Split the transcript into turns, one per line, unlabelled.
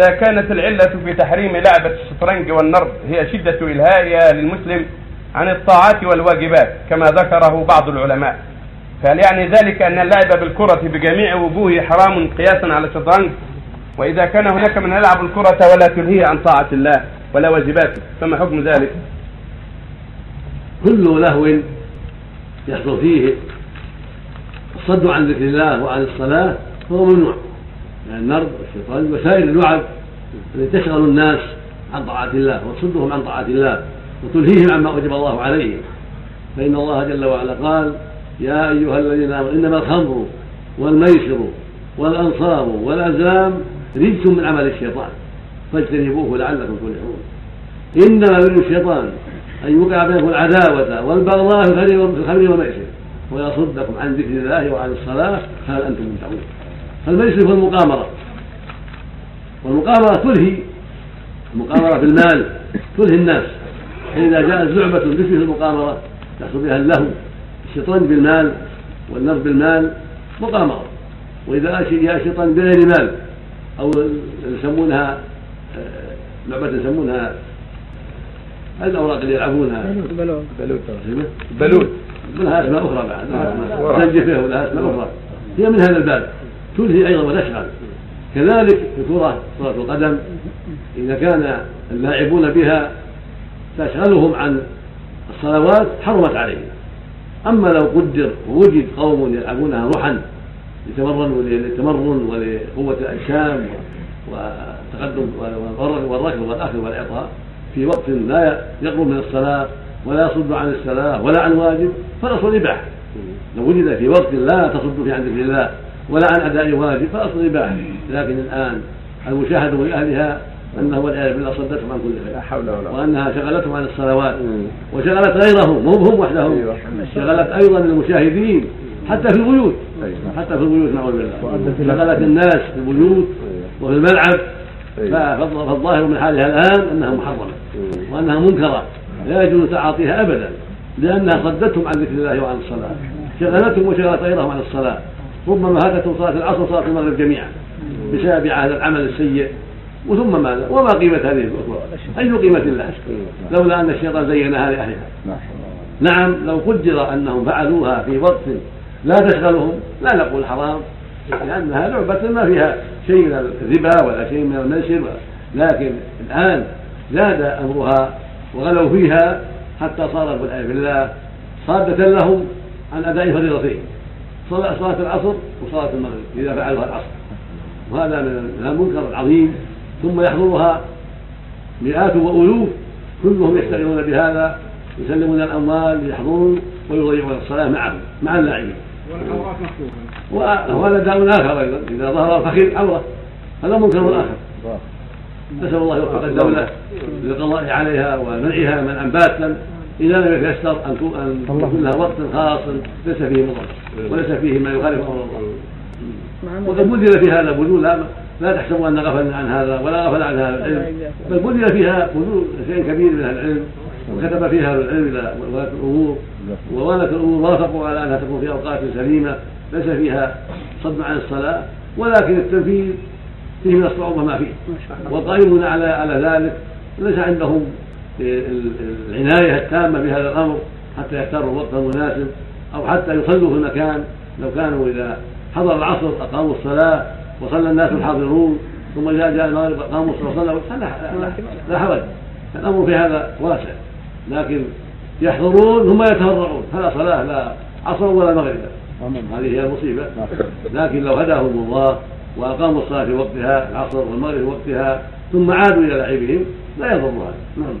إذا كانت العلة في تحريم لعبة الشطرنج والنرد هي شدة إلهائها للمسلم عن الطاعات والواجبات كما ذكره بعض العلماء. فهل يعني ذلك أن اللعب بالكرة بجميع وجوهه حرام قياسا على الشطرنج؟ وإذا كان هناك من يلعب الكرة ولا تلهيه عن طاعة الله ولا واجباته فما حكم ذلك؟
كل لهو يحصل فيه الصد عن ذكر الله وعن الصلاة فهو ممنوع. يعني النرد والشيطان وسائر اللعب التي تشغل الناس عن طاعة الله وتصدهم عن طاعة الله وتلهيهم عما أوجب الله عليهم. فإن الله جل وعلا قال يا أيها الذين آمنوا إنما الخمر والميسر والأنصار والأزلام رجس من عمل الشيطان فاجتنبوه لعلكم تفلحون. إنما يريد الشيطان أن يوقع بينكم العداوة والبغضاء في الخمر والميسر ويصدكم عن ذكر الله وعن الصلاة هل أنتم منتهون فالميسر هو المقامرة. والمقامرة تلهي المقامرة في المال تلهي الناس. فإذا جاءت لعبة تشبه المقامرة يحصل بها اللهو الشيطان بالمال والنرد بالمال مقامرة. وإذا جاء الشيطان بغير مال أو يسمونها آه، لعبة يسمونها الأوراق اللي يلعبونها.
بلوت. بلوت.
لها أسماء أخرى بعد. زنجفة ولها أسماء أخرى. هي من هذا الباب. تلهي أيضا وتشغل كذلك في كرة كرة القدم إذا كان اللاعبون بها تشغلهم عن الصلوات حرمت عليهم أما لو قدر ووجد قوم يلعبونها روحا لتمرن للتمرن ولقوة الأجسام وتقدم والركض والأخذ والإعطاء في وقت لا يقرب من الصلاة ولا يصد عن الصلاة ولا عن واجب فالأصل الإباحة. لو وجد في وقت لا تصد فيه عن ذكر الله ولا عن أداء واجب فالأصل الإباحة لكن الآن المشاهد من أهلها انه والعياذ بالله صدتهم عن كل خير. لا حول ولا قوة. وأنها شغلتهم عن الصلوات. وشغلت غيرهم مو هم وحدهم. أيوة. شغلت أيضا المشاهدين حتى في البيوت. أيوة. حتى في البيوت نعوذ بالله. شغلت الناس في البيوت وفي الملعب. أيوة. فالظاهر من حالها الآن أنها محرمة. وأنها منكرة. لا يجوز تعاطيها ابدا لأنها صدتهم عن ذكر الله وعن الصلاة. شغلتهم وشغلت غيرهم عن الصلاة. ربما هدتهم صلاه العصر وصلاه المغرب جميعا بسبب هذا العمل السيء وثم ماذا؟ وما قيمة هذه الأخرى؟ أي قيمة لها؟ لولا أن الشيطان زينها لأهلها نعم لو قدر أنهم فعلوها في وقت لا تشغلهم لا نقول حرام لأنها لعبة ما فيها شيء من الربا ولا شيء من المنشر لكن الآن زاد أمرها وغلوا فيها حتى صارت والعياذ بالله صادة لهم عن أداء فريضتين صلاة العصر وصلاة المغرب إذا فعلوها العصر. وهذا من المنكر العظيم. ثم يحضرها مئات وألوف كلهم يشتغلون بهذا يسلمون الأموال يحضرون ويضيعون الصلاة معهم مع اللاعبين. والعورات وهذا داء آخر أيضا إذا ظهر الفخذ عوره هذا منكر آخر. نسال الله يوفق الدولة للقضاء عليها ومنعها منعا باتا إذا لم يتيسر أن يكون لها وقت خاص ليس فيه مضر وليس فيه ما يخالف أمر الله. وقد بذل في هذا بذول لا تحسبوا أن غفلنا عن هذا ولا غفل عن هذا العلم. بل بذل فيها بذول شيء كبير من العلم وكتب فيها أهل العلم إلى ولاة الأمور. وولاة الأمور وافقوا على أنها تكون في أوقات سليمة ليس فيها صد عن الصلاة ولكن التنفيذ فيه من الصعوبه ما فيه والقائمون على على ذلك ليس عندهم العناية التامة بهذا الأمر حتى يختاروا الوقت المناسب أو حتى يصلوا في المكان لو كانوا إذا حضر العصر أقاموا الصلاة وصلى الناس الحاضرون ثم إذا جاء المغرب قاموا وصلوا لا حرج. الأمر في هذا واسع لكن يحضرون ثم يتفرعون فلا صلاة لا عصر ولا مغرب. هذه هي المصيبة. لكن لو هداهم الله وأقاموا الصلاة في وقتها العصر والمغرب في وقتها ثم عادوا إلى لعبهم لا يضر هذا نعم.